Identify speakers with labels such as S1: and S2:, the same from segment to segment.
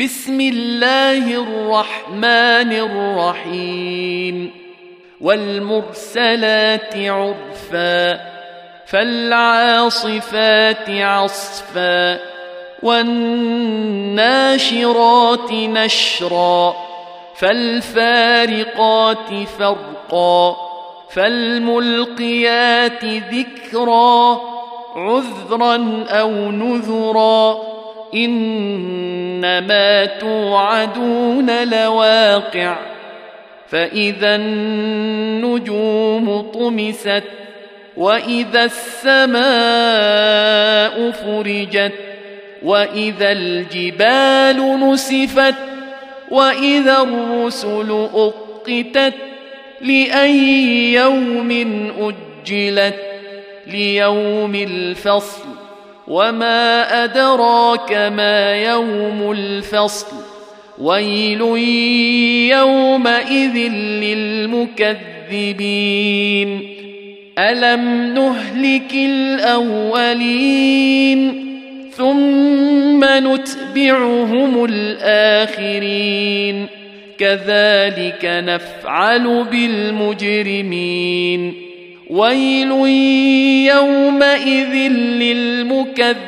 S1: بسم الله الرحمن الرحيم. والمرسلات عرفا فالعاصفات عصفا والناشرات نشرا فالفارقات فرقا فالملقيات ذكرا عذرا أو نذرا. إنما توعدون لواقع فإذا النجوم طمست وإذا السماء فرجت وإذا الجبال نسفت وإذا الرسل أقتت لأي يوم أجلت ليوم الفصل. وما ادراك ما يوم الفصل ويل يومئذ للمكذبين الم نهلك الاولين ثم نتبعهم الاخرين كذلك نفعل بالمجرمين ويل يومئذ للمكذبين.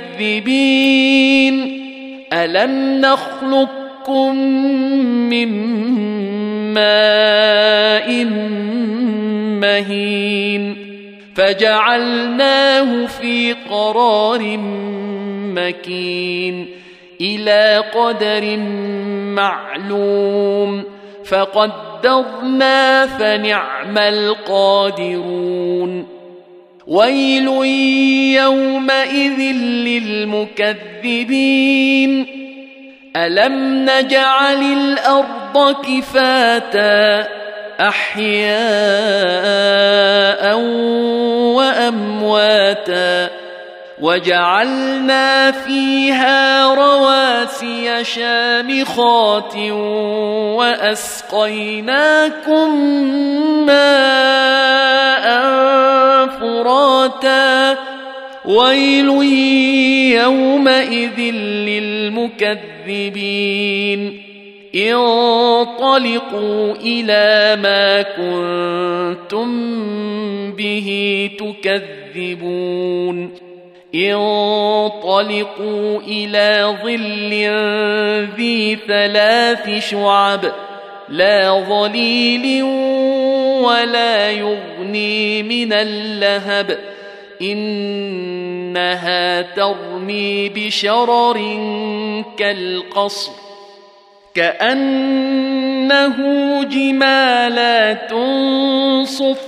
S1: ألم نخلقكم من ماء مهين؟ فجعلناه في قرار مكين. إلى قدر معلوم. فقدرنا فنعم القادرون. ويل يومئذ للمكذبين. ألم نجعل الأرض كفاتا أحياء وأمواتا وجعلنا فيها رواسي شامخات وأسقيناكم ماء فراتا. ويل يومئذ للمكذبين. انطلقوا إلى ما كنتم به تكذبون. انطلقوا إلى ظل ذي ثلاث شعب لا ظليل ولا يغني من اللهب. إنها ترمي بشرر كالقصر كأنه جمالات صفر.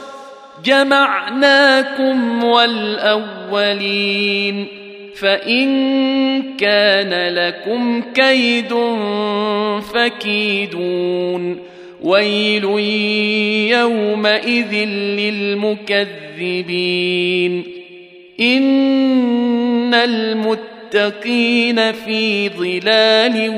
S1: جمعناكم والأولين فإن كان لكم كيد فكيدون ويل يومئذ للمكذبين إن المتقين في ظلال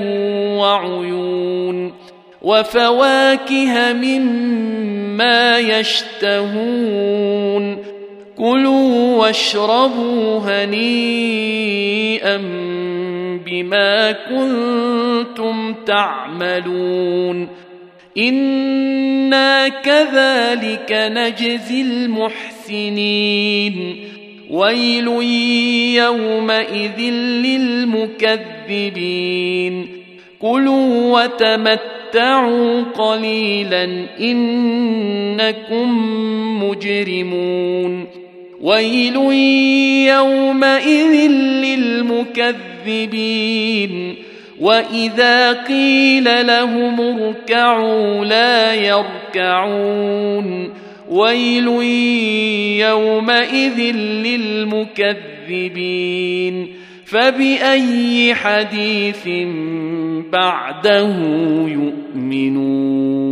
S1: وعيون وفواكه مما يشتهون. كلوا واشربوا هنيئا بما كنتم تعملون. أنا كذلك نجزي المحسنين. ويل يومئذ للمكذبين. كلوا وتمتعوا قليلا انكم مجرمون ويل يومئذ للمكذبين واذا قيل لهم اركعوا لا يركعون ويل يومئذ للمكذبين فبأي حديث بعده يؤمنون